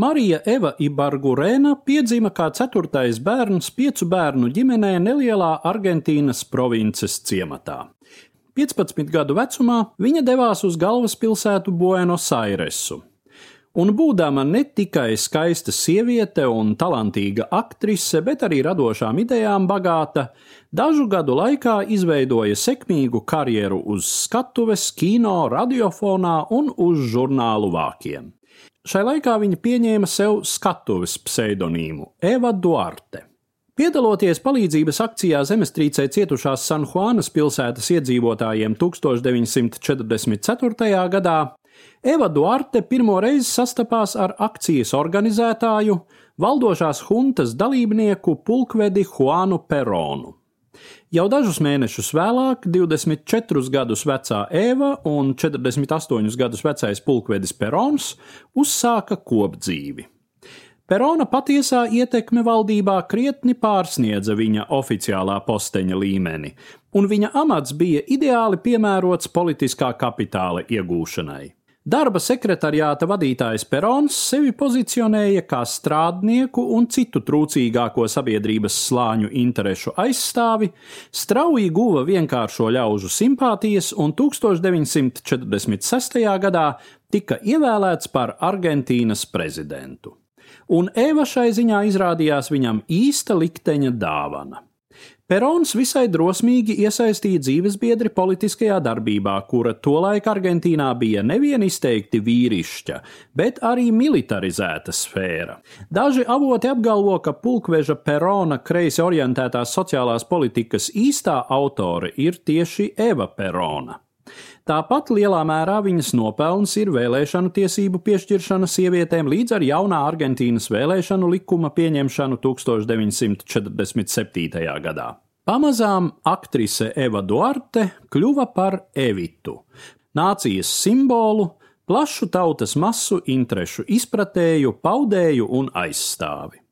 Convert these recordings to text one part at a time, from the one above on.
Marija Eva Ibargurēna piedzima kā ceturtais bērns piecu bērnu ģimenē nelielā Argentīnas provinces ciematā. 15 gadu vecumā viņa devās uz galvaspilsētu Buenos Airesu, Un būdama ne tikai skaista sieviete un talantīga aktrise, bet arī radošām idejām bagāta, dažu gadu laikā izveidoja sekmīgu karjeru uz skatuves, kino, radiofonā un uz žurnālu vākiem. Šai laikā viņa pieņēma sev skatuves pseidonīmu Eva Duarte. Piedaloties palīdzības akcijā zemestrīcē cietušās Sanjuanas pilsētas iedzīvotājiem 1944. gadā, Eva Duarte pirmo reizi sastapās ar akcijas organizētāju, valdošās huntas dalībnieku pulkvedi Juanu Peronu. Jau dažus mēnešus vēlāk, 24 gadus vecā Eva un 48 gadus vecais pulkvedis Perons uzsāka kopdzīvi. Perona patiesā ietekme valdībā krietni pārsniedza viņa oficiālā posteņa līmeni, un viņa amats bija ideāli piemērots politiskā kapitāla iegūšanai. Darba sekretariāta vadītājs Perons sevi pozicionēja kā strādnieku un citu trūcīgāko sabiedrības slāņu interešu aizstāvi, strauji guva vienkāršo ļaužu simpātijas un 1946. gadā tika ievēlēts par Argentīnas prezidentu. Un Eva šai ziņā izrādījās viņam īsta likteņa dāvana. Perons visai drosmīgi iesaistīja dzīvesbiedri politiskajā darbībā, kura tolaik Argentīnā bija nevien izteikti vīrišķa, bet arī militarizēta sfēra. Daži avoti apgalvo, ka pulkveža Perona kreisi orientētās sociālās politikas īstā autore ir tieši Eva Perona. Tāpat lielā mērā viņas nopelns ir vēlēšanu tiesību piešķiršana sievietēm līdz ar jaunā Argentīnas vēlēšanu likuma pieņemšanu 1947. gadā. Pamazām aktrise Eva Duarte kļuva par Evitu, nācijas simbolu, plašu tautas masu interešu izpratēju, paudēju un aizstāvi.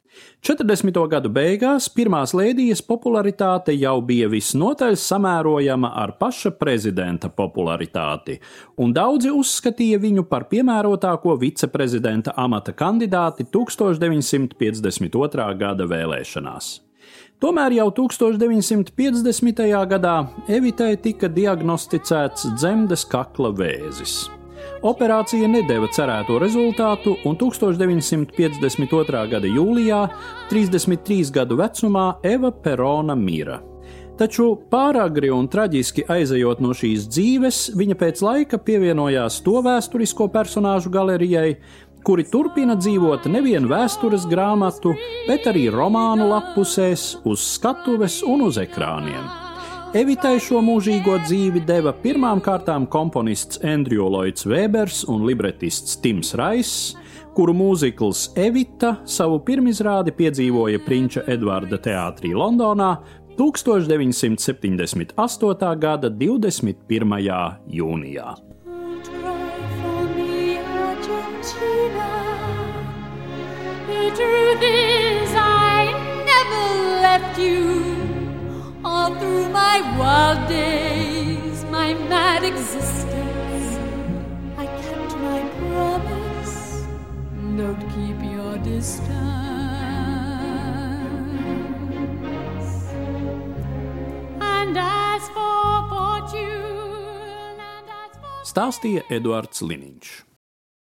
40. gadu beigās pirmās lēdijas popularitāte jau bija visnotaļ samērojama ar paša prezidenta popularitāti, un daudzi uzskatīja viņu par piemērotāko viceprezidenta amata kandidāti 1952. gada vēlēšanās. Tomēr jau 1950. gadā Evitai tika diagnosticēts dzemdes kakla vēzis. Operācija nedeva cerēto rezultātu, un 1952. gada jūlijā, 33 gadu vecumā, Eva Perona mira. Taču pāragri un traģiski aizejot no šīs dzīves, viņa pēc laika pievienojās to vēsturisko personāžu galerijai, kuri turpina dzīvot nevien vēstures grāmatu, bet arī romānu lapusēs, uz skatuves un uz ekrāniem. Evitai šo mūžīgo dzīvi deva pirmām kārtām komponists Andrew Lloyds Webers un libretists Tims Raiss, kuru mūzikls Evita savu pirmizrādi piedzīvoja Prinča Edvarda teātrī Londonā 1978. gada 21. jūnijā. The truth is, I never left you. Through my wild days, my mad existence. I kept my promise, don't keep your distance. And as for fortune, and as for... Stāstīja Eduards Liniņš.